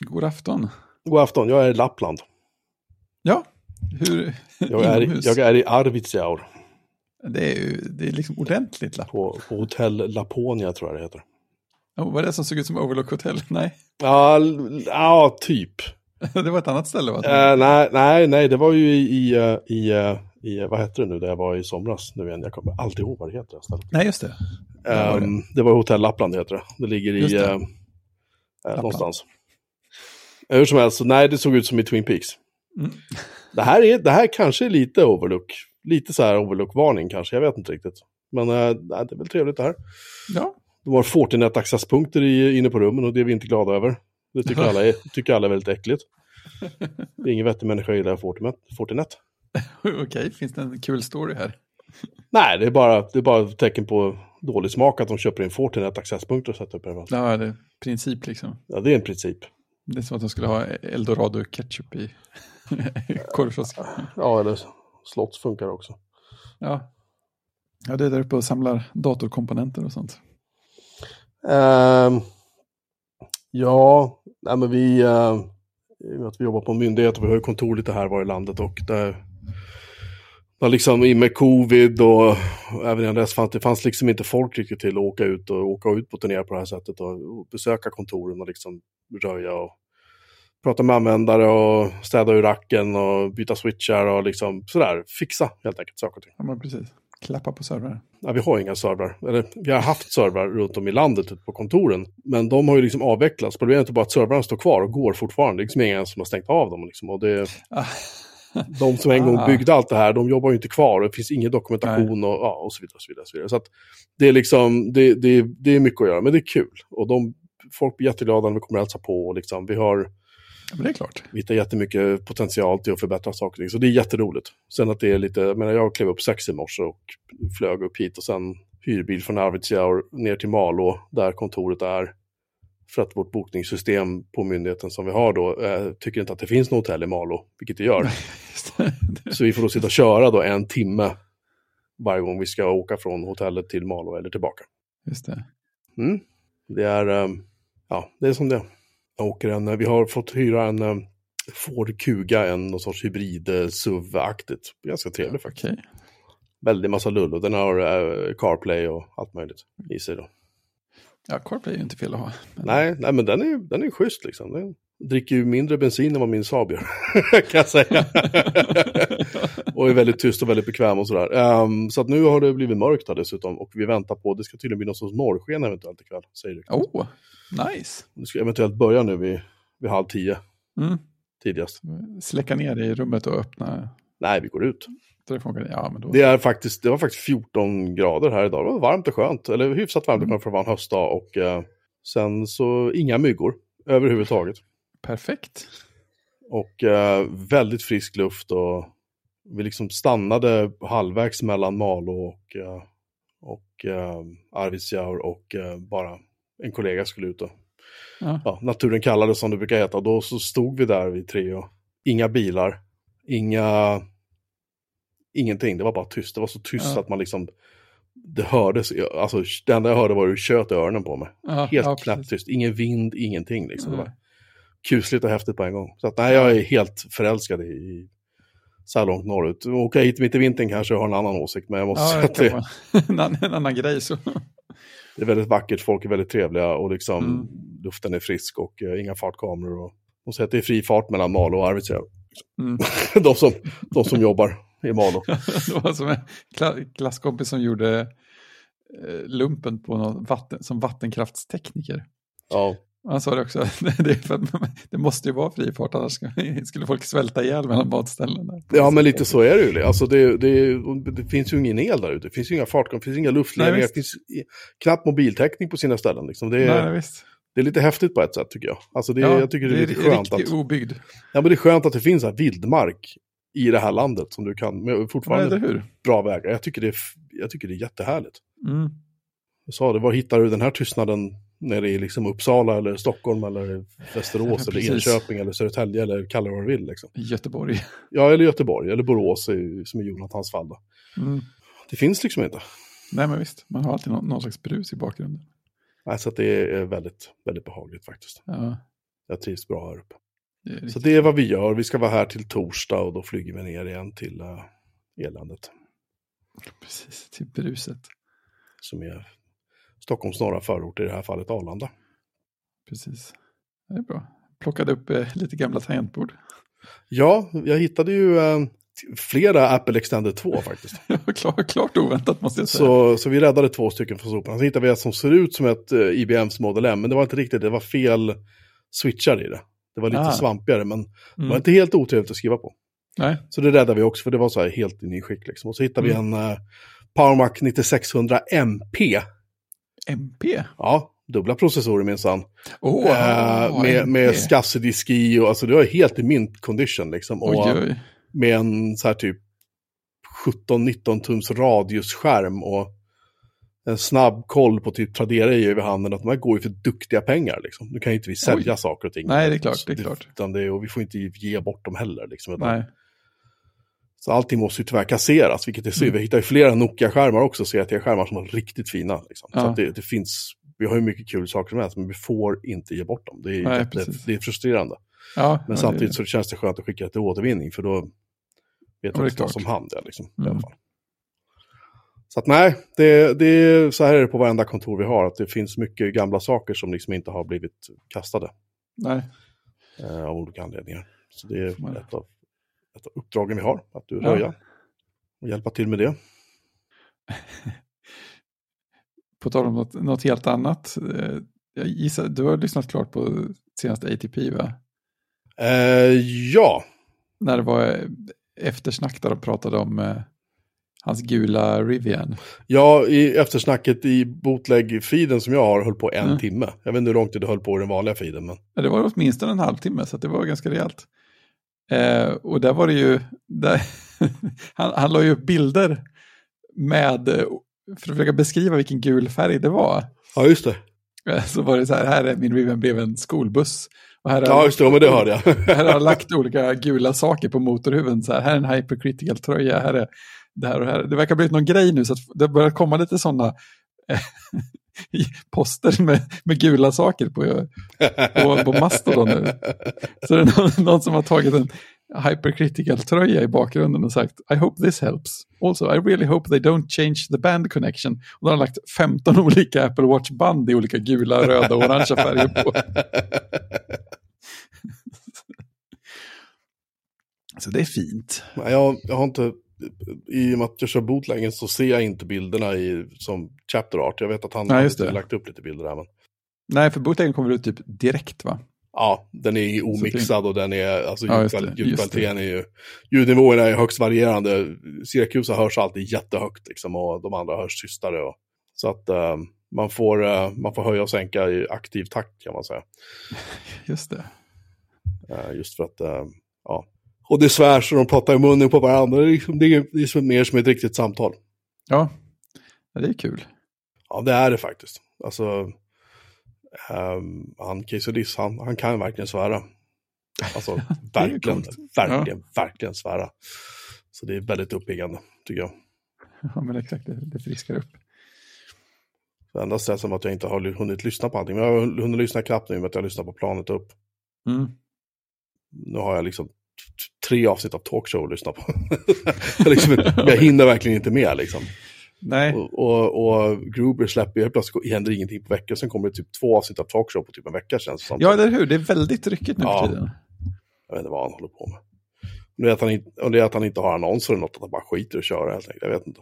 God afton. God afton, jag är i Lappland. Ja, hur? Jag är, jag är i Arvidsjaur Det är ju det är liksom ordentligt lapp. på, på hotell Laponia tror jag det heter. Oh, var det som såg ut som Overlook Hotel? Nej, Ja, ja typ. det var ett annat ställe va? Eh, nej, nej, nej, det var ju i, i, eh, i, eh, i, vad hette det nu, där jag var i somras nu igen. Jag kommer alltid ihåg vad det heter. det stället. Nej, just det. Var det. Det var Hotell Lappland heter det. Det ligger i, det. eh, någonstans. Eh, Hur som helst, så nej, det såg ut som i Twin Peaks. Mm. Det, här är, det här kanske är lite overlook. Lite så här overlook-varning kanske, jag vet inte riktigt. Men nej, det är väl trevligt det här. Ja, De har Fortinet-accesspunkter inne på rummen och det är vi inte glada över. Det tycker alla är, tycker alla är väldigt äckligt. Det är ingen vettig människa gillar Fortinet. Fortinet. okej. Finns det en kul story här? Nej, det är, bara, det är bara tecken på dålig smak att de köper in Fortinet-accesspunkter och sätter upp överallt. Ja, det är princip liksom. Ja, det är en princip. Det är som att de skulle ha eldorado ketchup i korvkiosken. Ja, eller slotts funkar också. Ja. ja, det är där uppe och samlar datorkomponenter och sånt. Ehm, ja, nej men vi, uh, att vi jobbar på en myndighet och vi har ju kontor lite här var i landet och där, där liksom i med covid och även innan dess fanns det fanns liksom inte folk riktigt till att åka ut och åka ut på turné på det här sättet och, och besöka kontoren och liksom röja och prata med användare och städa ur racken och byta switchar och liksom sådär, fixa helt enkelt saker och ting. Ja, men precis. Klappa på servrar. Ja, vi har inga servrar. Eller, vi har haft servrar runt om i landet ute på kontoren. Men de har ju liksom avvecklats. Problemet är inte bara att servrarna står kvar och går fortfarande. Det är liksom ingen som har stängt av dem. Liksom. Och det, Ah. de som en gång Ah. byggde allt det här, de jobbar ju inte kvar. Och det finns ingen dokumentation och, ja, och så vidare. Och så vidare, och så vidare. så det, är liksom, det, det, det är mycket att göra, men det är kul. Och de, folk blir jätteglada när vi kommer att hälsa på. Och liksom, vi har men det är klart. vi hittar jättemycket potential till att förbättra saker. Så det är jätteroligt. Sen att det är lite, jag menar jag klev upp sex i morse och flög upp hit och sen hyrbil från Arvidsjaur ner till Malå där kontoret är. För att vårt bokningssystem på myndigheten som vi har då eh, tycker inte att det finns något hotell i Malå, vilket det gör. Så vi får då sitta och köra då en timme varje gång vi ska åka från hotellet till Malå eller tillbaka. Just det. Mm. Det är, eh, ja, det är som det är. Åker en, vi har fått hyra en eh, Ford Kuga, en någon sorts hybrid eh, SUV-aktigt. Ganska trevlig faktiskt. Okej. Väldigt massa lull och den har eh, CarPlay och allt möjligt i sig då. Ja, CarPlay är ju inte fel att ha. Men- Nej, nej men den är, den är schysst liksom. Den dricker ju mindre bensin än vad min Saab gör, kan jag säga. och är väldigt tyst och väldigt bekväm och sådär. Ehm, så att nu har det blivit mörkt här dessutom och vi väntar på, det ska tydligen bli någon sorts norrsken eventuellt ikväll, säger du. Oh, nice. Det ska eventuellt börja nu vid, vid halv tio Mm. tidigast. Släcka ner i rummet och öppna Nej, vi går ut. Ja, men då. Det, är faktiskt, det var faktiskt 14 grader här idag. Det var varmt och skönt, eller hyfsat varmt och skönt för att vara en höstdag. Och eh, sen så inga myggor överhuvudtaget. Perfekt. Och eh, väldigt frisk luft och vi liksom stannade halvvägs mellan Malå och, eh, och eh, Arvidsjaur och eh, bara en kollega skulle ut och Ja. ja, naturen kallade som det brukar heta. Då så stod vi där vid tre och inga bilar, inga, ingenting. Det var bara tyst. Det var så tyst Ja. att man liksom, det hördes, alltså det enda jag hörde var hur tjöt i öronen på mig. Helt ja, knäpptyst, ingen vind, ingenting liksom. Det var kusligt och häftigt på en gång. Så att, nej, jag är helt förälskad i, så här långt norrut. Åka hit mitt i vintern kanske jag har en annan åsikt, men jag måste Ja, säga att det, vara en, annan- grej så. det är väldigt vackert, folk är väldigt trevliga och liksom Mm. luften är frisk och eh, inga fartkameror. Och, och så att det är fri fart mellan Malå och Arvidsjaur. Mm. de, som, de som jobbar i Malå. det var som en kla- klasskompis som gjorde eh, lumpen på någon vatten, som vattenkraftstekniker. Ja, Han sa det också, det, är för det måste ju vara fri fart, annars skulle folk svälta ihjäl mellan matställena. ja men lite så är det ju. Alltså det, det, det finns ju ingen el där ute, det finns ju inga fartkameror, det finns inga luftledningar, Nej, det finns knappt mobiltäckning på sina ställen. Liksom. Det, är, Nej, visst. det är lite häftigt på ett sätt tycker jag. Alltså det, Ja, jag tycker det är lite skönt att, obyggd. ja, men det är skönt att det finns här vildmark i det här landet som du kan, med fortfarande hur? bra vägar. Jag tycker det är, jag tycker det är jättehärligt. Mm. Jag sa det, var hittar du den här tystnaden nere i liksom Uppsala eller Stockholm eller Västerås eller. Enköping eller Södertälje eller kalla det vad du vill. Liksom. Göteborg. Ja, eller Göteborg eller Borås som är Jonathans fall. Mm. Det finns liksom inte. Nej, men visst. Man har alltid någon, någon slags brus i bakgrunden. Nej, så att det är väldigt, väldigt behagligt faktiskt. Ja. jag trivs bra här uppe. Det Så det är vad vi gör. Vi ska vara här till torsdag och då flyger vi ner igen till uh, eländet. Precis, till bruset. Som är Stockholms norra förort, i det här fallet Arlanda. Precis. Det är bra. Plockade upp eh, lite gamla tangentbord. Ja, jag hittade ju eh, flera Apple Extended 2 faktiskt. klart, klart oväntat måste jag säga. Så, så vi räddade två stycken från soporna. Så hittade vi ett som ser ut som ett uh, IBMs Model M, men det var inte riktigt, det var fel switchar i det. Det var lite Ah. svampigare, men det var Mm. inte helt otrevligt att skriva på. Nej, Så det räddade vi också, för det var så här helt i ny skick. Liksom. Och så hittade vi Mm. en uh, PowerMac 9600 MP. MP. Ja, dubbla processorer minsann. Åh, Eh, med, med SCSI-disk i och alltså det var helt i mint condition liksom. Och Oj, oj. med en så här typ 17-19 tums radiusskärm och en snabb koll på typ Tradera i över handen att de här går ju för duktiga pengar liksom. Nu kan ju inte vi sälja Oj. saker och ting. Nej, det är klart, det är klart. Utan det, och vi får inte ge bort dem heller liksom. Nej. Så allting måste ju tyvärr kasseras, vilket är synd. Mm. Vi hittar ju flera Nokia-skärmar också, CRT-skärmar som är riktigt fina. Liksom. Så Ja. att det, det finns, vi har ju mycket kul saker som helst, men vi får inte ge bort dem. Det är, Nej, jätte, det är frustrerande. Ja, Men ja, samtidigt det, så känns det skönt att skicka det till återvinning, för då vet klart. vad som hand det. Liksom, i alla Mm. fall. Så att nej, det, det är, så här är det på varenda kontor vi har, att det finns mycket gamla saker som liksom inte har blivit kastade Nej, eh, av olika anledningar. Så det är man- ett av, ett av uppdragen vi har, att du Ja. röja och hjälpa till med det. på tal om något, något helt annat. eh, Jag gissar, du har lyssnat klart på senaste ATP va? Eh, ja, När det var eh, eftersnack där de pratade om eh, hans gula Rivian. Ja, i eftersnacket i bootleg-feeden som jag har höll på en Mm. timme. Jag vet inte hur lång tid det höll på i den vanliga feeden. Men... Ja, det var åtminstone en halvtimme så det var ganska rejält. Eh, och där var det ju, där, han, han la ju upp bilder med, eh, för att försöka beskriva vilken gul färg det var. Ja, just det. Eh, Så var det så här, här är min Rivian blev en skolbuss. Och här, Ja, just det, men det hörde jag. här har jag lagt olika gula saker på motorhuven. Så här, här är en hypercritical tröja, här är det här och det här. Det verkar ha blivit någon grej nu så det börjar komma lite sådana poster med, med gula saker på, på, på Mastodon nu. Så det är någon, någon som har tagit en hypercritical tröja i bakgrunden och sagt I hope this helps. Also I really hope they don't change the band connection. Och då har han lagt 15 olika Apple Watch-band i olika gula, röda och orangea färger på. Så det är fint. Jag, jag har inte, i och med att jag kör bootleggen så ser jag inte bilderna i, som chapter art. Jag vet att han Nej, har lagt upp lite bilder där. Men... Nej, för bootleggen kommer ut typ direkt va? Ja, den är omixad och den är, alltså Ja, ljudkvaliteten är ju, ljudnivåerna är högst varierande. Syracuse hörs alltid jättehögt liksom och de andra hörs tystare. Och, så att eh, man, får, eh, man får höja och sänka i aktiv takt kan man säga. Just det. Eh, just för att, ja. Och det svärs och de pratar i munnen på varandra. Det är, liksom, det är, det är mer som ett riktigt samtal. Ja, ja det är kul. Ja, det är det faktiskt. Alltså, um, han Casey han, han kan verkligen svära. Alltså, är verkligen, coolt. verkligen, verkligen svära. Så det är väldigt uppiggande, tycker jag. Ja, men exakt, det, det friskar upp. Det enda stället som att jag inte har hunnit lyssna på allting. Men jag har hunnit lyssna knappt nu med att jag lyssnar på planet upp. Mm. Nu har jag liksom tre avsnitt av talkshow att lyssna på. jag, liksom, jag hinner verkligen inte med liksom. Nej, Och, och, och Gruber släpper helt plötsligt, händer ingenting på veckor. Sen kommer det typ två avsnitt av talkshow på typ en vecka känns det som. ja, eller hur? Det är väldigt ryckigt nu Ja. för tiden. Jag vet inte vad han håller på med. Det är att han inte, och det är att han inte har annonser eller något, att han bara skiter att köra helt enkelt. Jag vet inte.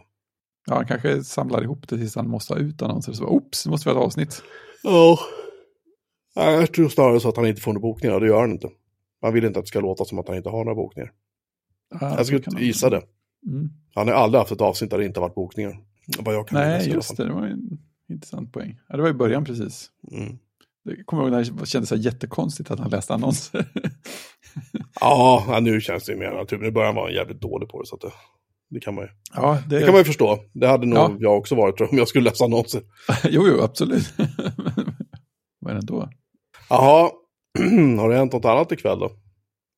Ja, han kanske samlar ihop det tills han måste ha ut annonser. Så, oops, nu måste vi ha ett avsnitt. Ja. Nej, Jag tror snarare så att han inte får några bokningar, och det gör han inte. Han vill inte att det ska låta som att han inte har några bokningar. Ja, jag skulle man- gissa det. Mm. Han har aldrig haft ett avsnitt där det inte varit bokningar. Vad jag kan Nej, just det. Det var en intressant poäng. Ja, det var i början precis. Mm. Det kommer jag ihåg när det kändes så jättekonstigt att han läste annonser. Ja, nu känns det ju mer naturligt. I början var han jävligt dålig på det, så det, det kan man ju. ja, det, Det kan man ju förstå. Det hade nog Ja. jag också varit tror jag, om jag skulle läsa annonser. jo, jo, absolut. Vad är det då? Jaha, har det hänt något annat ikväll då?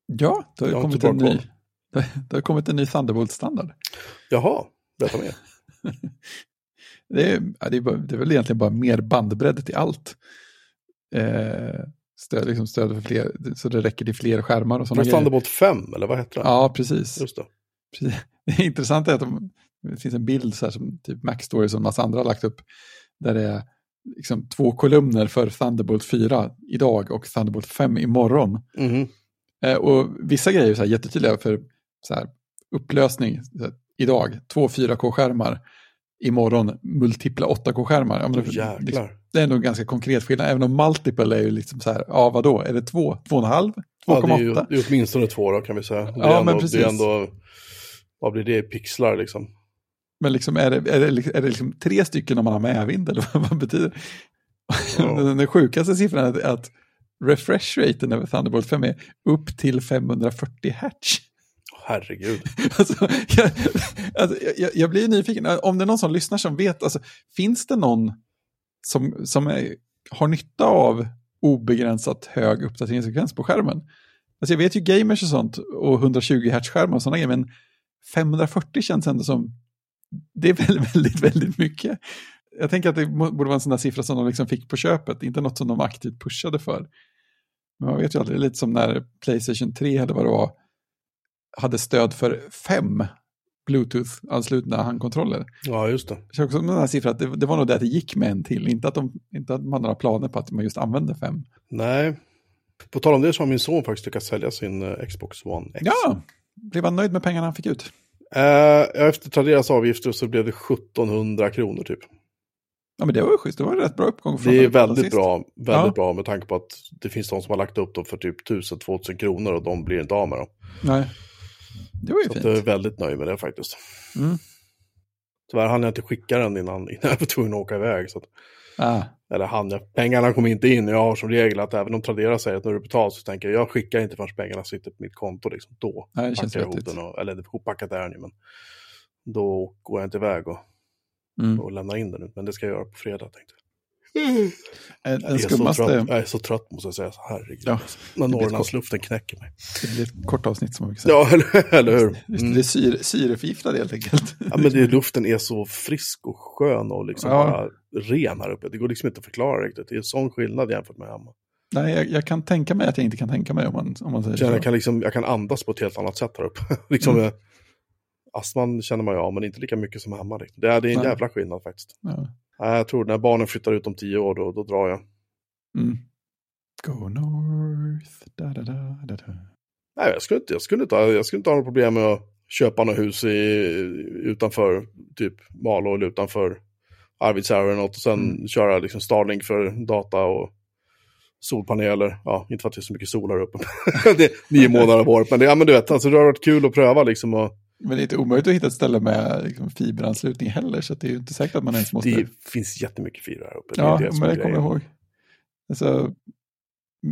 Ja, det har, har kommit en ny, det, det har kommit en ny Thunderbolt-standard. Jaha, berätta mer. Det är, ja, det, är det är väl egentligen bara mer bandbredd till allt. Eh, stöd, liksom stöd för fler, så det räcker till fler skärmar och sådana grejer. Thunderbolt 5, eller vad heter det? Ja, precis. Just det. precis. Det intressanta är att de, det finns en bild så här som typ Mac Stories och en massa andra har lagt upp. Där det är liksom två kolumner för Thunderbolt 4 idag och Thunderbolt 5 imorgon. Mhm. Eh, och vissa grejer är så här jättetydliga för så här, upplösning. Så här, idag, två 4K-skärmar. Imorgon, multipla 8K-skärmar. Ja, det, liksom, det är nog ganska konkret skillnad. Även om multiple är ju liksom så här, ja vadå, är det två, två och en halv, 2,8? Ja, det, är ju, det är åtminstone två då kan vi säga. Det Ja, ändå, men precis. Det är ändå, vad blir det i pixlar liksom? Men liksom, är, det, är, det, är det liksom tre stycken om man har medvind eller vad, betyder det? Ja. Den, sjukaste siffran är att refresh raten över Thunderbolt 5 är upp till 540 hertz. Herregud. Alltså, jag, alltså, jag, jag blir nyfiken, om det är någon som lyssnar som vet, alltså, finns det någon som, som är, har nytta av obegränsat hög uppdateringsfrekvens på skärmen? Alltså jag vet ju gamers och sånt och 120 Hz-skärmar och sådana grejer, men 540 känns ändå som, det är väldigt, väldigt, väldigt mycket. Jag tänker att det borde vara en sån där siffra som de liksom fick på köpet, inte något som de aktivt pushade för. Men man vet ju aldrig, det är lite som när Playstation 3 eller vad det var, hade stöd för fem Bluetooth-anslutna handkontroller. Ja, just det. Jag också med den här siffran det, det var nog det att det gick med en till, inte att, de, inte att man har några planer på att man just använder fem. Nej. På tal om det så har min son faktiskt lyckats sälja sin eh, Xbox One X. Ja, blev han nöjd med pengarna han fick ut? Eh, efter Traderas avgifter så blev det 1700 kronor typ. Ja, men det var ju schysst, det var en rätt bra uppgång. från Det är väldigt bra, väldigt Ja. bra med tanke på att det finns de som har lagt upp dem för typ 1000-2000 kronor och de blir inte av med dem. Nej, det var ju Så fint. jag är väldigt nöjd med det faktiskt. Mm. Tyvärr hann jag inte skicka den innan, innan jag var tvungen att åka iväg. Så att, Ah, eller jag, pengarna kom inte in. Jag har som regel att även om Tradera säger att nu är det betalt så tänker jag, jag skickar inte förrän pengarna sitter på mitt konto. Liksom. Då Nej, det packar jag ihop den, och, eller hoppackat är den men då går jag inte iväg och, mm. och lämnar in den. Men det ska jag göra på fredag tänkte jag. Jag den är, så skummaste, trött, jag är så trött måste jag säga. Så, herregud. Ja, När Norrlandsluften knäcker mig. det blir ett kort avsnitt som man brukar säga. Ja, eller, eller hur? Just det, Mm. det är syre, syreförgiftad helt enkelt. Ja, men det, luften är så frisk och skön och liksom Ja. bara ren här uppe. Det går liksom inte att förklara riktigt. Det är en sån skillnad jämfört med hemma. Nej, jag, jag kan tänka mig att jag inte kan tänka mig om man, om man säger Jag, så. jag, kan liksom, jag kan andas på ett helt annat sätt här uppe. liksom, Mm. eh, Astman känner man ju av, men inte lika mycket som hemma. Riktigt. Det, är, det är en Nej. jävla skillnad faktiskt. Ja. Jag tror när barnen flyttar ut om tio år, då, då drar jag. Mm. Go north, da da da da. Nej, jag skulle inte, jag skulle inte, ha, jag skulle inte ha något problem med att köpa något hus i, utanför typ Malå eller utanför Arvidsjaur eller något och sen Mm. köra liksom Starlink för data och solpaneler. Ja, inte för att det är så mycket sol här uppe. det är nio månader av året, men, det, ja, men du vet, alltså, det har varit kul att pröva liksom. Och Men det är inte omöjligt att hitta ett ställe med liksom, fiberanslutning heller, så det är ju inte säkert att man ens måste... det finns jättemycket fiber här uppe. ja, det det men jag kommer grejen. ihåg. Alltså,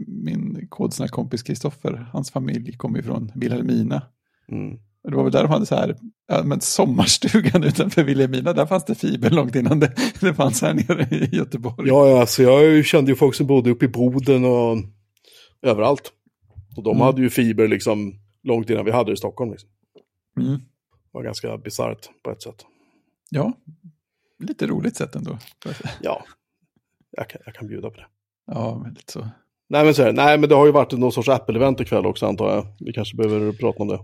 min kodsnära kompis Kristoffer, hans familj kommer ju från Vilhelmina. Mm. Det var väl där de hade så här, ja, men sommarstugan utanför Vilhelmina, där fanns det fiber långt innan det, det fanns här nere i Göteborg. Ja, ja, alltså jag kände ju folk som bodde uppe i Boden och överallt. Och de Mm. hade ju fiber liksom långt innan vi hade det i Stockholm. Liksom. Mm. Det var ganska bisarrt på ett sätt. Ja, lite roligt sätt ändå. Ja, jag kan, jag kan bjuda på det. Ja, men lite så. Nej men, så här, nej, men det har ju varit någon sorts Apple-event ikväll också antar jag. Vi kanske behöver prata om det.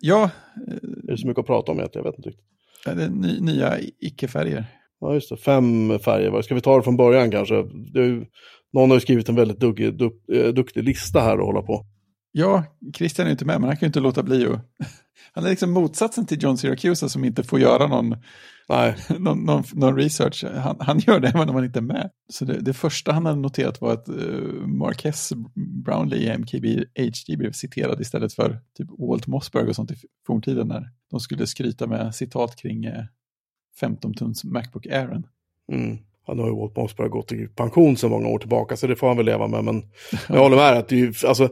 Ja, Det är så mycket att prata om egentligen, jag vet inte riktigt. eh, det är ny, nya icke-färger. Ja, just det. Fem färger. Ska vi ta det från början kanske? Ju, någon har ju skrivit en väldigt dugg, duk, eh, duktig lista här att hålla på. Ja, Christian är inte med, men han kan ju inte låta bli att... Han är liksom motsatsen till John Syracuse som inte får göra någon, Nej, någon, någon, någon research. Han, han gör det även om han inte är med. Så det, det första han hade noterat var att uh, Marquess Brownlee i MKB HD blev citerad istället för typ Walt Mossberg och sånt i forntiden när de skulle skryta med citat kring eh, 15-tums Macbook Airen. mm. han har ju Walt Mossberg gått i pension sedan många år tillbaka, så det får han väl leva med. Men jag håller med att det är alltså,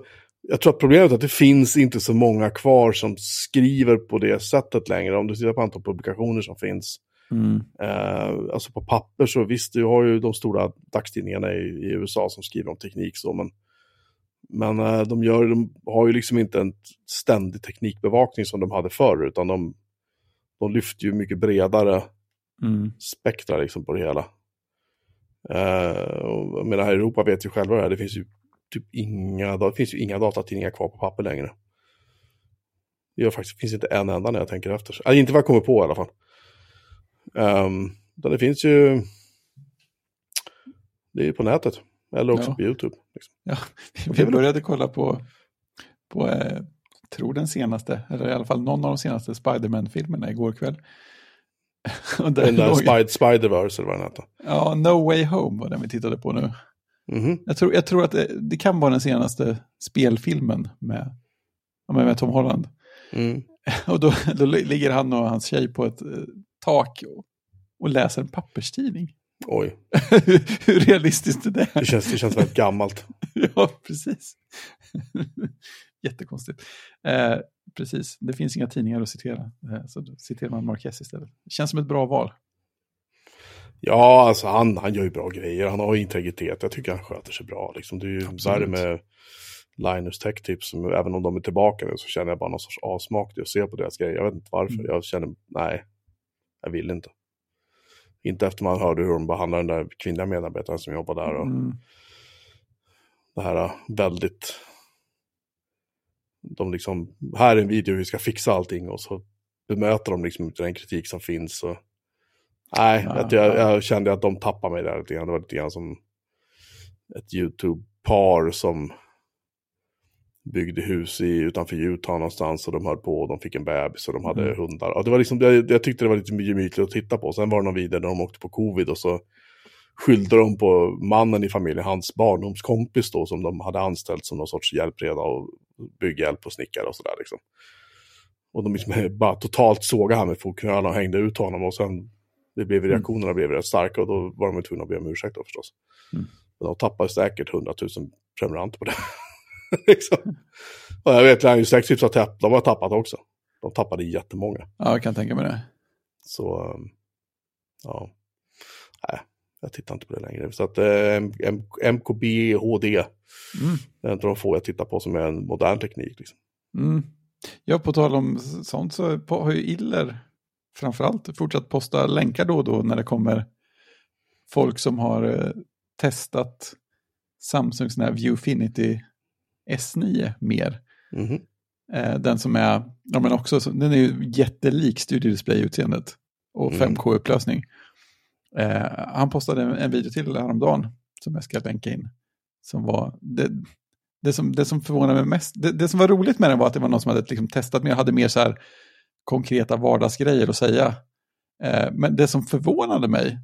jag tror att problemet är att det finns inte så många kvar som skriver på det sättet längre. Om du tittar på antal publikationer som finns. Mm. Eh, alltså på papper så visst, du har ju de stora dagstidningarna i, i USA som skriver om teknik så, men, men eh, de, gör, de har ju liksom inte en ständig teknikbevakning som de hade förr, utan de, de lyfter ju mycket bredare Mm. spektra liksom på det hela. Eh, och jag menar, här i Europa vet ju själva det här, det finns ju typ inga, det finns ju inga datatidningar kvar på papper längre. Det gör faktiskt, finns inte en enda när jag tänker efter. Alltså, inte vad jag kommer på i alla fall. Um, det finns ju, det är ju på nätet. Eller också Ja. på YouTube. Liksom. Ja, vi började kolla på, på eh, tror den senaste, eller i alla fall någon av de senaste Spiderman-filmerna igår kväll. Och där Den där låg- Spid- Spider-Verse eller vad den heter. Ja, No Way Home var den vi tittade på nu. Mhm. Jag tror, jag tror att det, det kan vara den senaste spelfilmen med, med Tom Holland. Mm. Och då, då ligger han och hans tjej på ett eh, tak och, och läser en papperstidning. Oj, hur, realistiskt är det? det känns, det känns väldigt gammalt. ja, precis. Jättekonstigt. Eh, precis, det finns inga tidningar att citera. Eh, så citerar man Marquez istället. Känns som ett bra val. Ja, alltså han, han gör ju bra grejer. Han har integritet. Jag tycker han sköter sig bra. Liksom. Det är ju Absolut. värre med Linus Tech Tips. som- Även om de är tillbaka nu så känner jag bara någon sorts avsmak till att se på deras grejer. Jag vet inte varför. Mm. Jag känner, nej, jag vill inte. Inte efter man hörde hur de behandlar den där kvinnliga medarbetaren som jobbar där. Och Mm. det här äh, väldigt... De liksom, här är en video, vi ska fixa allting och så bemöter de liksom den kritik som finns. Och, nej, Ja, att jag, ja. jag kände att de tappade mig där lite grann. Det var lite grann som ett YouTube-par som byggde hus i, utanför Utah någonstans och de höll på och de fick en bebis och de hade Mm. hundar. Och det var liksom, jag, jag tyckte det var lite gemytligt att titta på. Sen var det någon video där de åkte på covid och så skyllde de på mannen i familjen, hans barndomskompis då, som de hade anställt som någon sorts hjälpreda och bygghjälp och snickare och sådär liksom. Och de liksom bara totalt sågade han med fotknölarna och hängde ut honom och sen det blev reaktionerna blev rätt starka och då var de tvungna att be om ursäkt då förstås. Mm. Och de tappade säkert 100 000 prenumeranter på det. liksom. Och jag vet, Linus Tech Tips har tappat, de har tappat också. De tappade jättemånga. Ja, jag kan tänka mig det. Så, um, ja. Nej, jag tittar inte på det längre. Så att eh, MKB HD, Mm. det är inte de få jag tittar på som är en modern teknik. Liksom. Mm. Ja, på tal om sånt så har ju Iller framförallt fortsatt posta länkar då och då när det kommer folk som har eh, testat Samsungs Viewfinity S9 mer. Eh, den som är, ja men också, så- den är ju jättelik studiodisplay-utseendet och Mm. 5K-upplösning. Eh, han postade en, en video till häromdagen som jag ska länka in. Som var, det, det, som, det som förvånade mig mest, det, det som var roligt med den var att det var någon som hade liksom testat mer, hade mer så här konkreta vardagsgrejer att säga. Eh, men det som förvånade mig,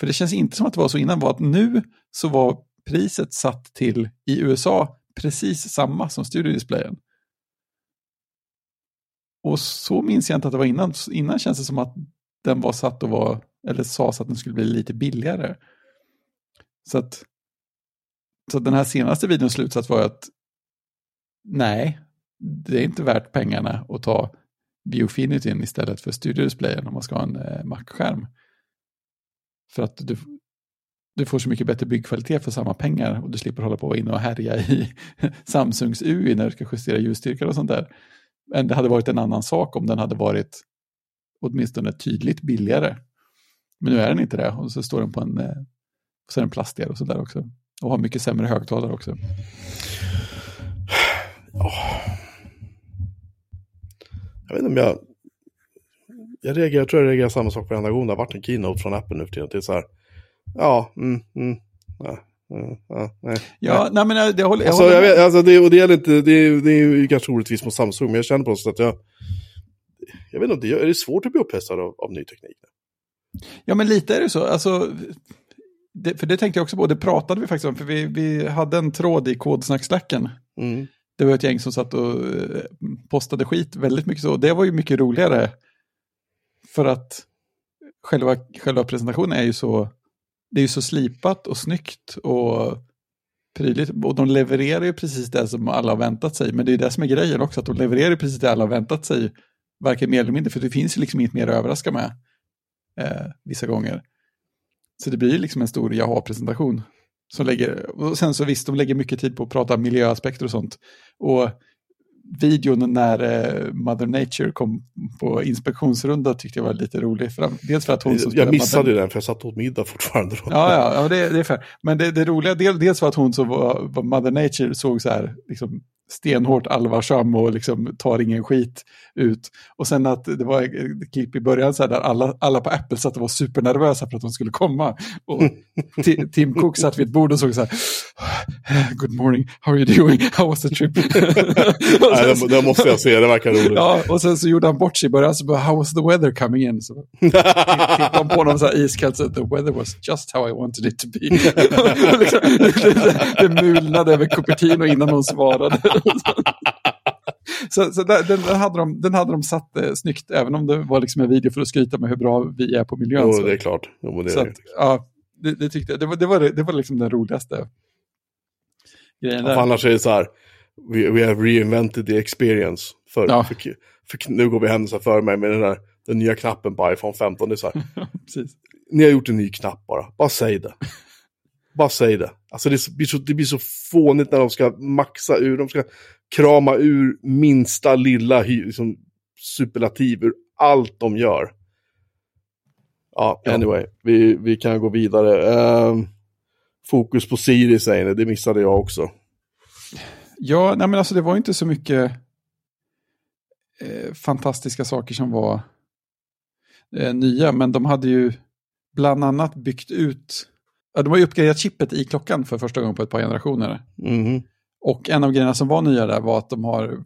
för det känns inte som att det var så innan, var att nu så var priset satt till i USA precis samma som studiodisplayen. Och så minns jag inte att det var innan. Innan känns det som att den var satt och var, eller sades att den skulle bli lite billigare. Så att, så att den här senaste videons slutsats var att nej, det är inte värt pengarna att ta Biofinityn istället för studiodisplayen om man ska ha en eh, Mac-skärm. För att du, du får så mycket bättre byggkvalitet för samma pengar och du slipper hålla på och vara inne och härja i Samsungs UI när du ska justera ljusstyrkan och sånt där. Men det hade varit en annan sak om den hade varit åtminstone tydligt billigare. Men nu är den inte det och så står den på en, eh, så är den plastigare och sådär också. Och har mycket sämre högtalare också. Jag vet inte om jag... Jag, reagerar, jag tror jag reagerar samma sak varenda gång det har varit en keynote från Apple nu för tiden. Det är så här, ja, mm, mm, ja, ja, ja, nej. Ja, nej, men det håller, jag Alltså, håller jag vet, alltså det, och det, gäller inte, det, är- det är ju kanske orättvist mot Samsung, men jag känner på något sätt att jag... Jag vet inte, är det svårt att bli upphetsad av, av ny teknik? Ja, men lite är det så. Alltså, det, för det tänkte jag också på, det pratade vi faktiskt om, för vi, vi hade en tråd i kodsnacksläcken. Mm. Det var ett gäng som satt och eh, postade skit väldigt mycket så. Det var ju mycket roligare. För att själva, själva presentationen är ju så, det är ju så slipat och snyggt och prydligt. Och de levererar ju precis det som alla har väntat sig. Men det är ju det som är grejen också, att de levererar ju precis det alla har väntat sig. Varken mer eller mindre, för det finns ju liksom inget mer att överraska med eh, vissa gånger. Så det blir liksom en stor jaha-presentation. Som lägger, och sen så visst, de lägger mycket tid på att prata miljöaspekter och sånt. Och videon när eh, Mother Nature kom på inspektionsrunda tyckte jag var lite rolig. För, dels för att hon som Jag missade Mother... den för jag satt åt middag fortfarande. Då. Ja, ja, ja det, det är fair. Men det, det roliga, del, dels för att hon som var, var Mother Nature såg så här, liksom, stenhårt allvarsam och liksom tar ingen skit ut. Och sen att det var ett klipp i början så här, där alla, alla på Apple satt och var supernervösa för att de skulle komma. Och Tim Cook satt vid ett bord och såg så här, Good morning, how are you doing? How was the trip? Nej, det, det, måste jag se, det verkar roligt. Ja, och sen så gjorde han bort sig i början, så bara, how was the weather coming in? Så tittade han på honom så här iskallt, så the weather was just how I wanted it to be. liksom, det, det mulnade över Cupertino innan hon svarade. så så där, den, den, hade de, den hade de satt eh, snyggt, även om det var liksom en video för att skryta med hur bra vi är på miljön. Jo, så. det är klart. Jo, det, Så är att, ja, det, det tyckte jag, det var, det var, det var liksom den roligaste grejen ja, annars är det så här, we, we have reinvented the experience. För, Ja. för, för, nu går vi händelser för mig med den, där, den nya knappen på iPhone 15. Det är så här, Precis. ni har gjort en ny knapp bara, bara säg det. Bara säg det. Alltså det, blir så, det blir så fånigt när de ska maxa ur, de ska krama ur minsta lilla liksom, superlativ ur allt de gör. Ja, anyway, vi, vi kan gå vidare. Ehm, fokus på Siri säger ni, det missade jag också. Ja, nej men alltså det var inte så mycket eh, fantastiska saker som var eh, nya, men de hade ju bland annat byggt ut, ja, de har ju uppgraderat chippet i klockan för första gången på ett par generationer. Mhm. Och en av grejerna som var nya där var att de har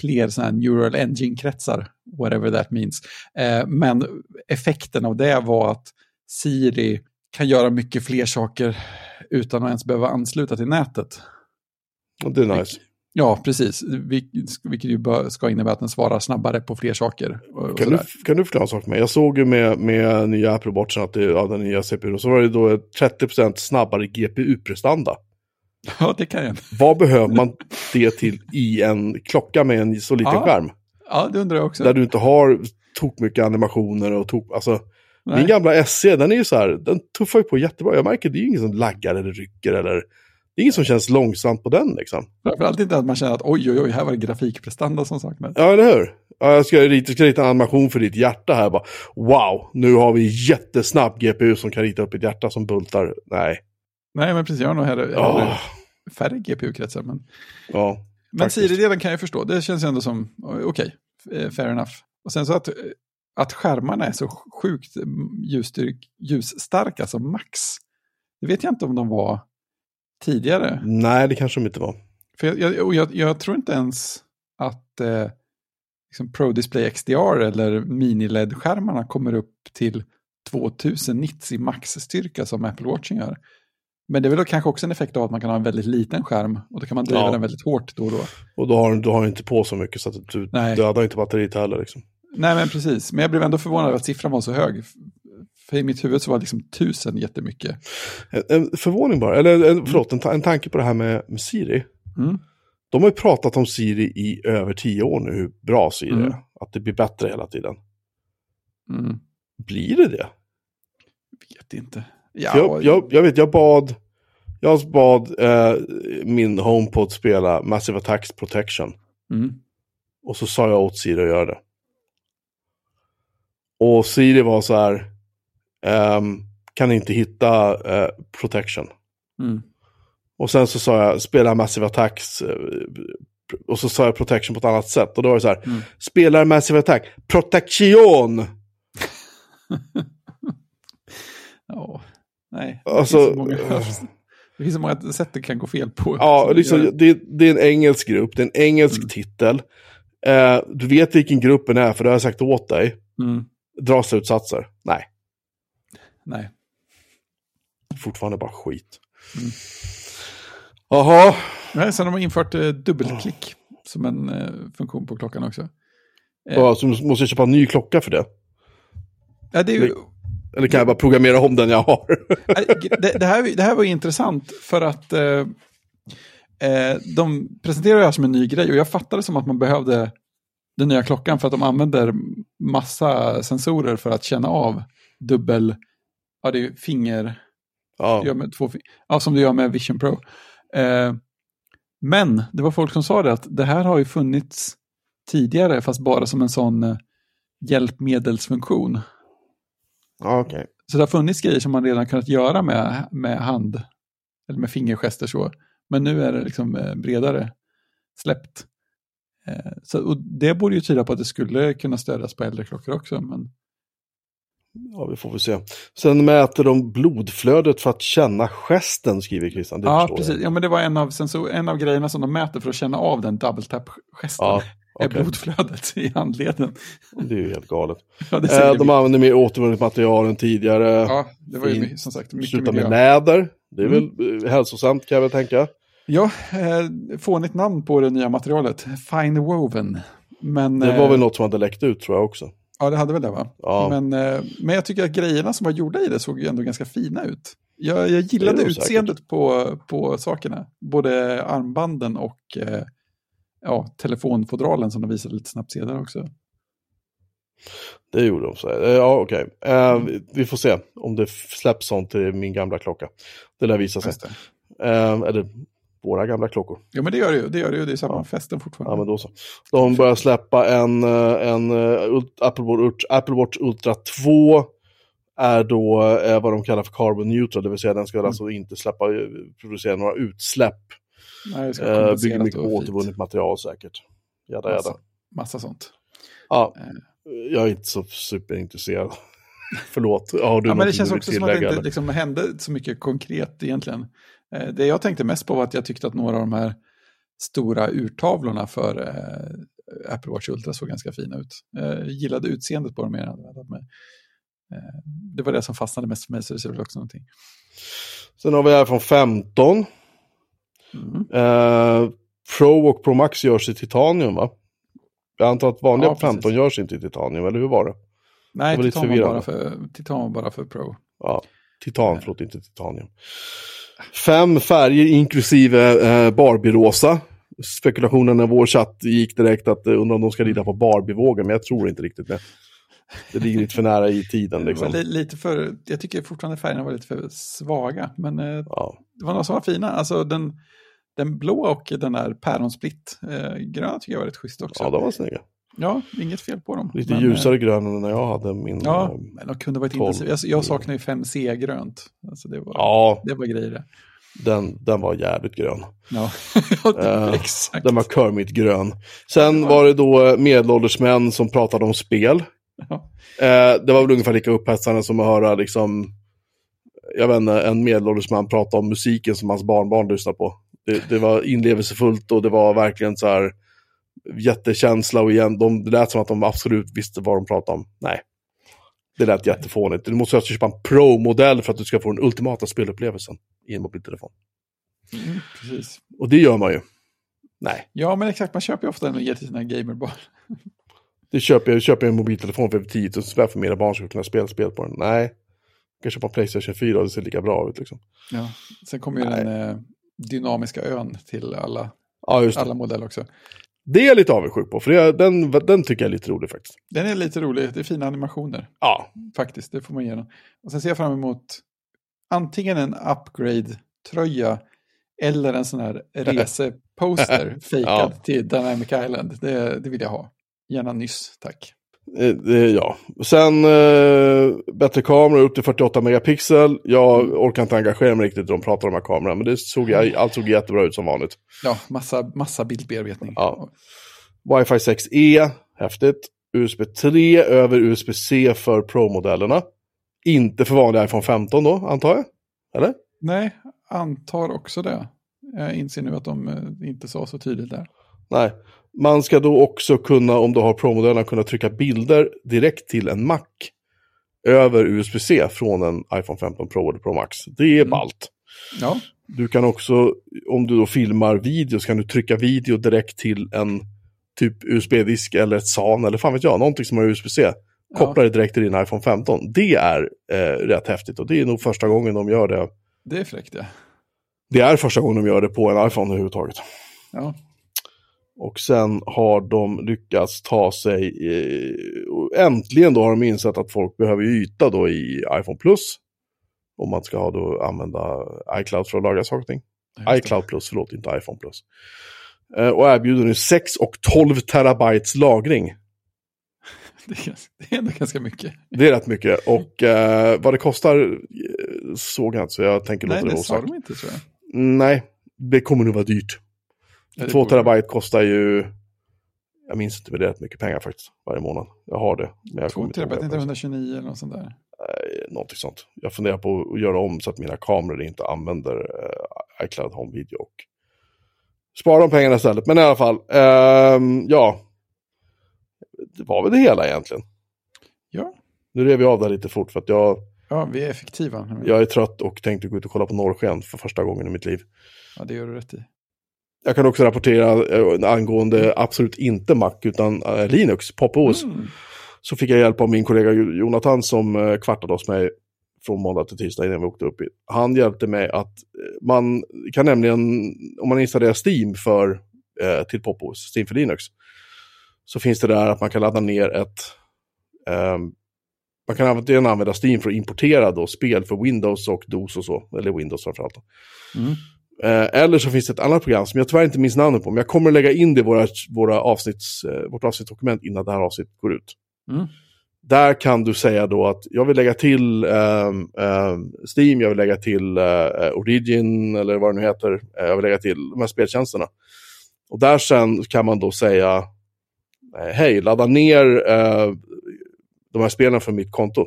fler sådana här neural engine-kretsar, whatever that means. Eh, men effekten av det var att Siri kan göra mycket fler saker utan att ens behöva ansluta till nätet. Och Det är nice. Ja, precis. Vil- Vilket ju ska innebära att den svarar snabbare på fler saker. Kan du, kan du förklara en sak för mig? Jag såg ju med, med nya Apple Watchen att det ja, den nya CPU, så var det då ett 30% snabbare GPU-prestanda. Ja, det kan jag. Vad behöver man det till i en klocka med en så liten Ja, skärm? Ja, det undrar jag också. Där du inte har tok mycket animationer och tok, alltså Nej. min gamla SE, den är ju så här, den tuffar ju på jättebra. Jag märker det är ju ingen som laggar eller rycker eller, det är ingen som känns långsamt på den liksom. Framförallt inte att man känner att oj, oj, oj, här var det grafikprestanda som saknades. Ja, eller hur? Ja, jag ska rita, ska rita en animation för ditt hjärta här bara. Wow, nu har vi jättesnabb GPU som kan rita upp ett hjärta som bultar. Nej. Nej, men precis, jag har nog hellre, hellre Ja, färre GPU-kretsar. Men, ja. men. Siri-delen kan jag förstå, det känns ändå som, okej, eh, fair enough. Och sen så att, eh, att skärmarna är så sjukt ljusstyrk, ljusstarka som max. Det vet jag inte om de var tidigare. Nej, det kanske de inte var. För jag, jag, jag, jag tror inte ens att eh, liksom Pro Display XDR eller mini-LED-skärmarna kommer upp till 2000 nits i maxstyrka som Apple Watchen gör. Men det är väl kanske också en effekt av att man kan ha en väldigt liten skärm och då kan man driva Ja. den väldigt hårt då och då. Och då har du har inte på så mycket så att du Nej. dödar inte batteriet heller. Liksom. Nej, men precis. Men jag blev ändå förvånad över att siffran var så hög. För i mitt huvud så var liksom 1000 jättemycket. En, en förvåning bara, eller en, förlåt, en, ta- en tanke på det här med, med Siri. Mm. De har ju pratat om Siri i över tio år nu, hur bra Siri Mm. är. Att det blir bättre hela tiden. Mm. Blir det det? Vet inte. Ja, jag, jag, jag vet, jag bad, jag bad eh, min HomePod spela Massive Attacks Protection. Mm. Och så sa jag åt Siri att göra det. Och Siri var så här, ehm, kan inte hitta eh, Protection. Mm. Och sen så sa jag, spela Massive Attacks. eh, Och så sa jag Protection på ett annat sätt. Och då var det så här, Mm. spelar Massive Attack, Protection! Ja, nej. Alltså, det, finns så många, eh. det finns så många sätt det kan gå fel på. Ja, liksom, det, det är en engelsk grupp, det är en engelsk Mm. titel. Eh, du vet vilken gruppen är, för det har jag sagt åt dig. Mm. Dra slutsatser. Nej, Nej. fortfarande bara skit. Mm. Jaha, Nej, sen har man infört eh, dubbelklick som en eh, funktion på klockan också. Eh. ja, så måste jag köpa en ny klocka för det? Ja, det, är ju, Eller kan jag bara programmera om den jag har? det, det, här, det här var ju intressant för att eh, eh, de presenterar det här som en ny grej och jag fattade som att man behövde den nya klockan för att de använder massa sensorer för att känna av dubbel, ja det är finger, ja. gör med två, ja, som du gör med Vision Pro. Eh, Men det var folk som sa det att det här har ju funnits tidigare fast bara som en sån eh, hjälpmedelsfunktion. Ja, okej. Så det har funnits grejer som man redan kunnat göra med, med hand eller med fingergester så. Men nu är det liksom eh, bredare släppt. Eh, Så, och det borde ju tyda på att det skulle kunna stödjas på äldre klockor också. Men Ja, vi får väl se. Sen mäter de blodflödet för att känna gesten, skriver Christian. Det ja, precis. jag. Ja, men det var en av, sensor, en av grejerna som de mäter för att känna av den double tap-gesten. Ja, är okej. blodflödet i handleden. Det är ju helt galet. Ja, Eh, de använder mer återvunnet material än tidigare. ja, det var ju fint. som sagt mycket Sluta med miljö. läder. Det är Mm. väl eh, hälsosamt kan jag väl tänka. Ja, eh, fånigt namn på det nya materialet. Fine woven. Men, Det var eh, väl något som hade läckt ut tror jag också. Ja, det hade väl det va? Ja. Men, eh, men jag tycker att grejerna som var gjorda i det såg ju ändå ganska fina ut. Jag, jag gillade utseendet på, på sakerna. Både armbanden och eh, ja, telefonfodralen som de visade lite snabbt senare också. Det gjorde de. Så. Eh, Ja, okej. Eh, vi- vi får se om det släpps sånt till min gamla klocka. Det lär visa sig. Eller våra gamla klockor. Ja, men det gör det ju. Det gör det ju. Det är samma Ja. festen fortfarande. Ja, men då så. De börjar släppa en, eh, en eh, Apple, Watch, Apple Watch Ultra 2. Är då eh, vad de kallar för carbon neutral, det vill säga den ska Mm. alltså inte släppa, producera några utsläpp. Nej, det ska Eh, bygger mycket återvunnet material säkert. Jada, jada. Massa, massa sånt. Ja, jag är inte så superintresserad. Förlåt, har du Ja, men det känns också som att det inte liksom, hände så mycket konkret egentligen. Eh, Det jag tänkte mest på var att jag tyckte att några av de här stora urtavlorna för eh, Apple Watch Ultra såg ganska fina ut. Jag gillade utseendet på dem mer än jag hade väntat mig. Eh, det var det som fastnade mest för mig, så det ser väl också någonting. Sen har vi iPhone 15. Mm. Eh, Pro och Pro Max görs i titanium va? Jag antar att vanliga Ja, precis. 15 görs inte i titanium, eller hur var det? Nej, var lite titan var, bara för, titan var bara för Pro. Ja, titan, förlåt, inte titanium. Fem färger inklusive eh, Barbie-rosa. Spekulationen i vår chatt gick direkt att eh, undra om de ska rida på Barbie-vågen, men jag tror inte riktigt det. Det ligger lite för nära i tiden liksom. li, lite för, jag tycker fortfarande färgerna var lite för svaga, men eh, Ja. det var några som var fina. Alltså den, den blå och den där päronsplitt eh, gröna tycker jag var rätt schysst också. ja, de var snygga. Ja, inget fel på dem. Lite Men, ljusare grön än när jag hade min... eh, Ja, eh, men de kunde varit intensiva. Jag, jag saknar ju 5C-grönt. Alltså det, var, ja det var grejer det. den, den var jävligt grön. Ja, ja det var Eh, exakt. Den var Kermit-grön. Sen var det då eh, medelålders män som pratade om spel. Eh, det var väl ungefär lika upphetsande som att höra liksom, jag vet inte, en medelålders man prata om musiken som hans barnbarn lyssnar på. Det, det var inlevelsefullt och det var verkligen så här jättekänsla och igen, de, det lät som att de absolut visste vad de pratade om. Nej. Det lät jättefånigt. Du måste alltså köpa en Pro-modell för att du ska få den ultimata spelupplevelsen i en mobiltelefon. Mm, precis. Och det gör man ju. Nej. Ja, men exakt. Man köper ju ofta den och ger till sina gamerbarn. Det köper jag, köper jag en mobiltelefon för över 10 000 spänn för mina barn ska kunna spela spel på den. Nej. Jag kan köpa en Playstation 4 och det ser lika bra ut liksom. Ja. Sen kommer ju Nej. den eh, dynamiska ön till alla, Ja, alla modeller också. Det är jag lite avundsjuk på, för det, den, den tycker jag är lite rolig faktiskt. Den är lite rolig. Det är fina animationer. Ja, Faktiskt, det får man ge den. Och sen ser jag fram emot antingen en upgrade-tröja eller en sån här reseposter fejkad Ja. till Dynamic Island. Det, det vill jag ha. Gärna nyss, tack. Eh, ja. Sen eh, bättre kamera upp till 48 megapixel. Jag orkar inte engagera mig riktigt när de pratar om de här kamerorna, men det såg, jag, allt såg jättebra ut som vanligt. Ja, massa, massa bildbearbetning. Ja. Wi-Fi 6E, häftigt. USB 3 över USB-C för Pro-modellerna. Inte för vanliga iPhone 15 då, antar jag? Eller? Nej, antar också det. Jag inser nu att de eh, inte sa så tydligt där. Nej. Man ska då också kunna, om du har Pro-modellerna, kunna trycka bilder direkt till en Mac. Över USB-C från en iPhone 15 Pro eller Pro Max. Det är Mm. ballt. Ja, Du kan också, om du då filmar video, så kan du trycka video direkt till en typ USB-disk eller ett SAN eller fan vet jag, någonting som har USB-C. Koppla det direkt till din iPhone 15. Det är eh, rätt häftigt och det är nog första gången de gör det. det är fräckt ja. Det är första gången de gör det på en iPhone överhuvudtaget. ja. Och sen har de lyckats ta sig, eh, äntligen då har de insett att folk behöver yta då i iPhone Plus. Om man ska ha då använda iCloud för att lagra saker och ting. Det. iCloud Plus, förlåt, inte iPhone Plus. Eh, och erbjuder nu 6 och 12 terabytes lagring. Det är, det ändå ganska mycket. Det är rätt mycket. Och eh, vad det kostar eh, såg jag inte, så jag tänker Nej, låta det det vara sa osagt. de inte tror jag. Nej, det kommer nog vara dyrt. Ja, Två terabyte kostar ju, jag minns inte, men det är rätt mycket pengar faktiskt varje månad. Jag har det. Men jag Två terabyte, inte det. 129 eller något sånt där. Eh, Någonting sånt. Jag funderar på att göra om så att mina kameror inte använder eh, iCloud Home Video och spara de pengarna istället. Men i alla fall, ehm, ja. Det var väl det hela egentligen. Ja, Nu rev jag av det lite fort för att jag, ja vi är effektiva. jag är trött och tänkte gå ut och kolla på norrsken för första gången i mitt liv. Ja, det gör du rätt i. Jag kan också rapportera eh, angående absolut inte Mac utan eh, Linux, PopOS. Mm. Så fick jag hjälp av min kollega Jonathan som eh, kvartade hos mig från måndag till tisdag innan vi åkte upp. Han hjälpte mig att eh, man kan nämligen, om man installerar Steam för, eh, till PopOS, Steam för Linux, så finns det där att man kan ladda ner ett, ehm, man kan antingen använda Steam för att importera då spel för Windows och DOS och så, eller Windows framförallt. Mm. Eh, eller så finns det ett annat program som jag tyvärr inte minns namnet på, men jag kommer lägga in det i våra, våra avsnitts, eh, vårt avsnittsdokument innan det här avsnittet går ut. Mm. Där kan du säga då att jag vill lägga till ehm, ehm, Steam, jag vill lägga till eh, Origin eller vad det nu heter. Jag vill lägga till de här speltjänsterna. Och där sen kan man då säga, hej, ladda ner eh, de här spelen från mitt konto.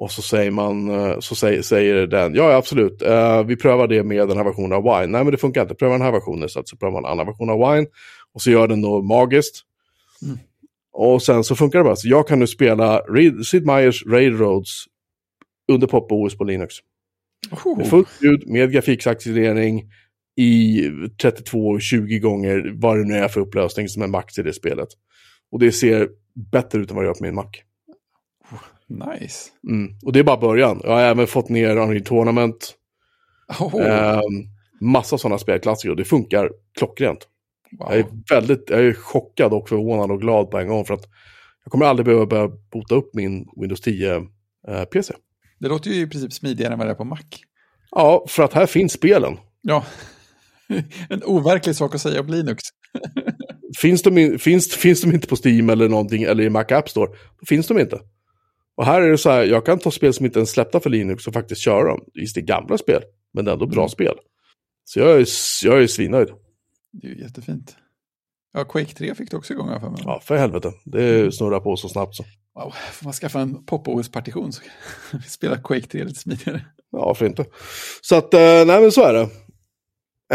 Och så säger man, eh, så säger, säger den, ja absolut, eh, vi prövar det med den här versionen av Wine. Nej men det funkar inte, pröva den här versionen istället. Så prövar man en annan version av Wine. Och så gör den då magiskt. Mm. Och sen så funkar det bara. Så jag kan nu spela Reed- Sid Meier's Railroads under PopOS på Linux. Oh. Med fullt ljud, med grafiksacceleration i 32-20 gånger vad det nu är för upplösning som är max i det spelet. Och det ser bättre ut än vad det gör på min Mac. Nice. Mm. Och det är bara början. Jag har även fått ner Unreal Tournament. Oh. Ehm, massa sådana spelklassiker och det funkar klockrent. wow. Jag är väldigt jag är chockad och förvånad och glad på en gång för att jag kommer aldrig behöva börja bota upp min Windows 10 eh. Det låter ju i princip smidigare än vad det är på Mac. Ja, för att här finns spelen. Ja, en overklig sak att säga om Linux. Finns de, in, finns, finns de inte på Steam eller någonting eller i Mac App Store, då finns de inte. Och här är det så här, jag kan ta spel som inte ens släppta för Linux och faktiskt köra dem. Visst, det är gamla spel, men det är ändå bra Mm. spel. Så jag är, jag är svinnöjd. Det är ju jättefint. Ja, Quake 3 fick du också igång här för mig. Ja, för helvete. Det snurrar på så snabbt så. Wow, får man skaffa en pop-OS-partition så kan vi spela Quake 3 lite smidigare. Ja, varför inte? Så att, eh, nej men så är det.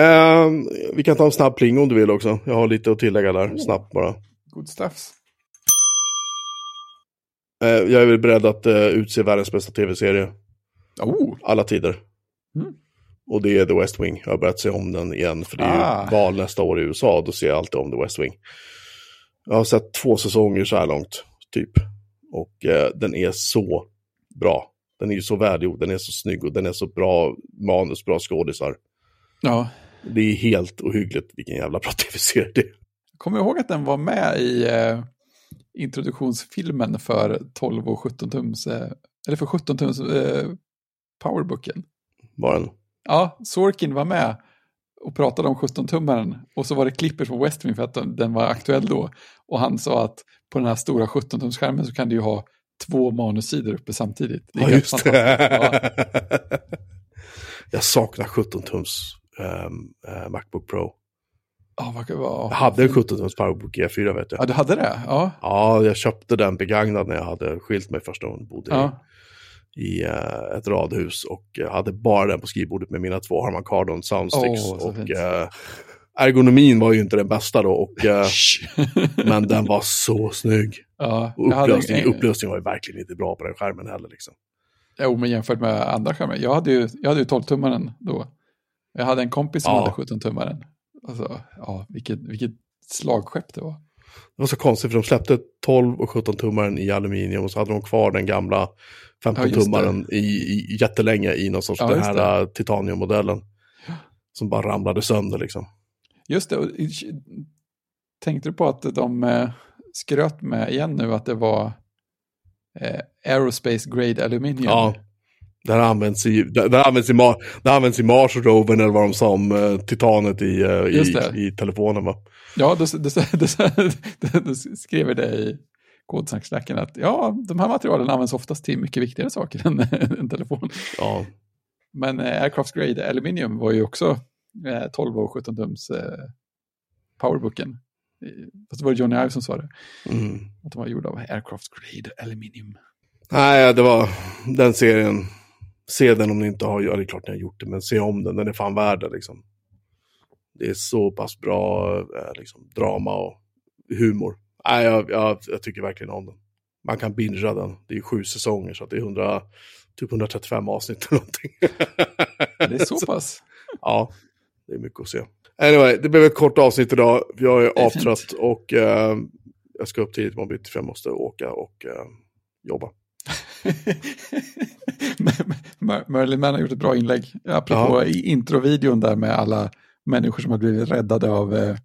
Eh, vi kan ta en snabb pling om du vill också. Jag har lite att tillägga där, snabbt bara. Good stuffs. Eh, jag är väl beredd att eh, utse världens bästa tv-serie, Oh, alla tider. Mm. Och det är The West Wing. Jag har börjat se om den igen, för det är Ah. ju val nästa år i USA. Då ser jag alltid om The West Wing. Jag har sett två säsonger så här långt, typ. Och eh, den är så bra. Den är ju så välgjord, den är så snygg och den är så bra manus, bra skådisar. ja. Det är helt ohyggligt vilken jävla bra tv-serie det är. Kommer ihåg att den var med i eh, introduktionsfilmen för 12 och 17 tums, eh, eller för 17 tums eh, powerbooken? Var den. Ja, Sorkin var med och pratade om 17-tummaren och så var det klippet från West Wing för att den, var aktuell då. Och han sa att på den här stora 17-tumsskärmen så kan du ju ha två manussidor uppe samtidigt. Det är Ja, just fantastiskt. Ja. det. Jag saknar 17-tums ehm, eh, Macbook Pro. Ja, vad, vad, Jag hade en 17-tums Powerbook E4 vet jag. Ja, du hade det? Ja. Ja, jag köpte den begagnad när jag hade skilt mig första gången. Bodde ja. i, i eh, ett radhus och jag hade bara den på skrivbordet med mina två Harman Kardon soundsticks. Så och eh, ergonomin var ju inte den bästa då, och, men den var så snygg. ja, Och upplösning, en- upplösning var ju verkligen inte bra på den skärmen heller. Liksom. Jo, men jämfört med andra skärmar. Jag hade ju, jag hade ju 12-tummaren då. Jag hade en kompis som Ja. hade 17-tummaren. Alltså, ja, vilket, vilket slagskepp det var. Det var så konstigt för de släppte 12 och 17 tummaren i aluminium och så hade de kvar den gamla 15 Ja, just tummaren i, i, jättelänge i någon sorts Ja, den här eh, titaniummodellen. Som bara ramlade sönder liksom. Just det, och tänkte du på att de eh, skröt med igen nu att det var eh, aerospace grade aluminium? Ja, Det här används i, det används i, Mar, det används i Mars Rover eller vad de sa om uh, titanet i, uh, i, i, telefonen va? Ja, du skriver det i kodsnacksnacken att ja, de här materialen används oftast till mycket viktigare saker än en telefon. Ja. Men eh, Aircraft Grade Aluminium var ju också eh, 12 och 17 tums eh, powerbooken. Fast det var Johnny Ive som sa det. Mm. Att de var gjorda av Aircraft Grade Aluminium. Nej, det var den serien. Se den om ni inte har, ja det är klart ni har gjort det, men se om den, den är fan värd det liksom. Det är så pass bra eh, liksom, drama och humor. Nej, jag, jag, jag, tycker verkligen om den. Man kan bingea den, det är sju säsonger så det är 100, typ 135 avsnitt eller någonting. Det är så pass? ja, det är mycket att se. Anyway, det blev ett kort avsnitt idag. Jag är, är avtrött fint. och uh, jag ska upp tidigt imorgon bitti för jag måste åka och uh, jobba. Merlin Mann har gjort ett bra inlägg. Apropå ja. introvideon där med alla människor som har blivit räddade av eh,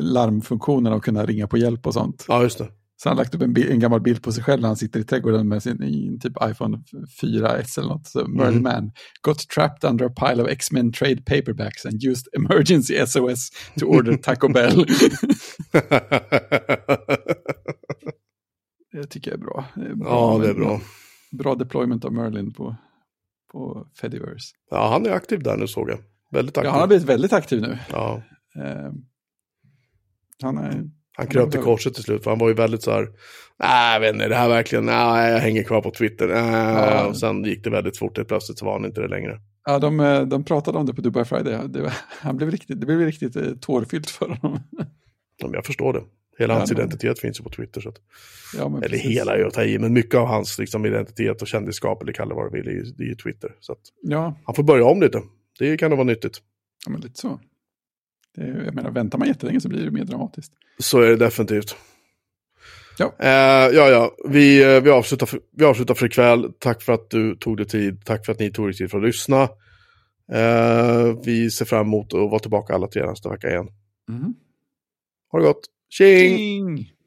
larmfunktionen och kunna ringa på hjälp och sånt. Ja, just det. Så han har lagt upp en, en, gammal bild på sig själv när han sitter i trädgården med sin typ iPhone 4S eller något. Så mm. Merlin Man got trapped under a pile of X-Men trade paperbacks and used emergency SOS to order Taco Bell. tycker jag är bra. Det är bra ja, det är bra. Bra deployment av Merlin på, på Fediverse. Ja, han är aktiv där nu såg jag. Väldigt aktiv. Ja, han har blivit väldigt aktiv nu. Ja. Uh, han är han kröp till korset till slut, för han var ju väldigt så här, nej, vet inte, det här verkligen, nej, jag hänger kvar på Twitter. Äh, ja. Och sen gick det väldigt fort, helt plötsligt så var han inte det längre. Ja, de, eh, de pratade om det på Dubai Friday. Det, han blev riktigt, det blev riktigt eh, tårfyllt för honom. Ja, jag förstår det. Hela ja, hans men... identitet finns ju på Twitter. Så att, ja, eller precis. hela är att ta i, men mycket av hans liksom, identitet och kändisskap, eller kalla vad du vill, det är ju Twitter. Så att, ja. Han får börja om lite. Det kan nog vara nyttigt. Ja, men lite så. Det, jag menar, väntar man jättelänge så blir det mer dramatiskt. Så är det definitivt. Ja, eh, ja, ja. Vi, eh, vi, avslutar för, vi avslutar för ikväll. Tack för att du tog dig tid. Tack för att ni tog er tid för att lyssna. Eh, vi ser fram emot att vara tillbaka alla tre nästa vecka igen. Mm. Ha det gott. 行。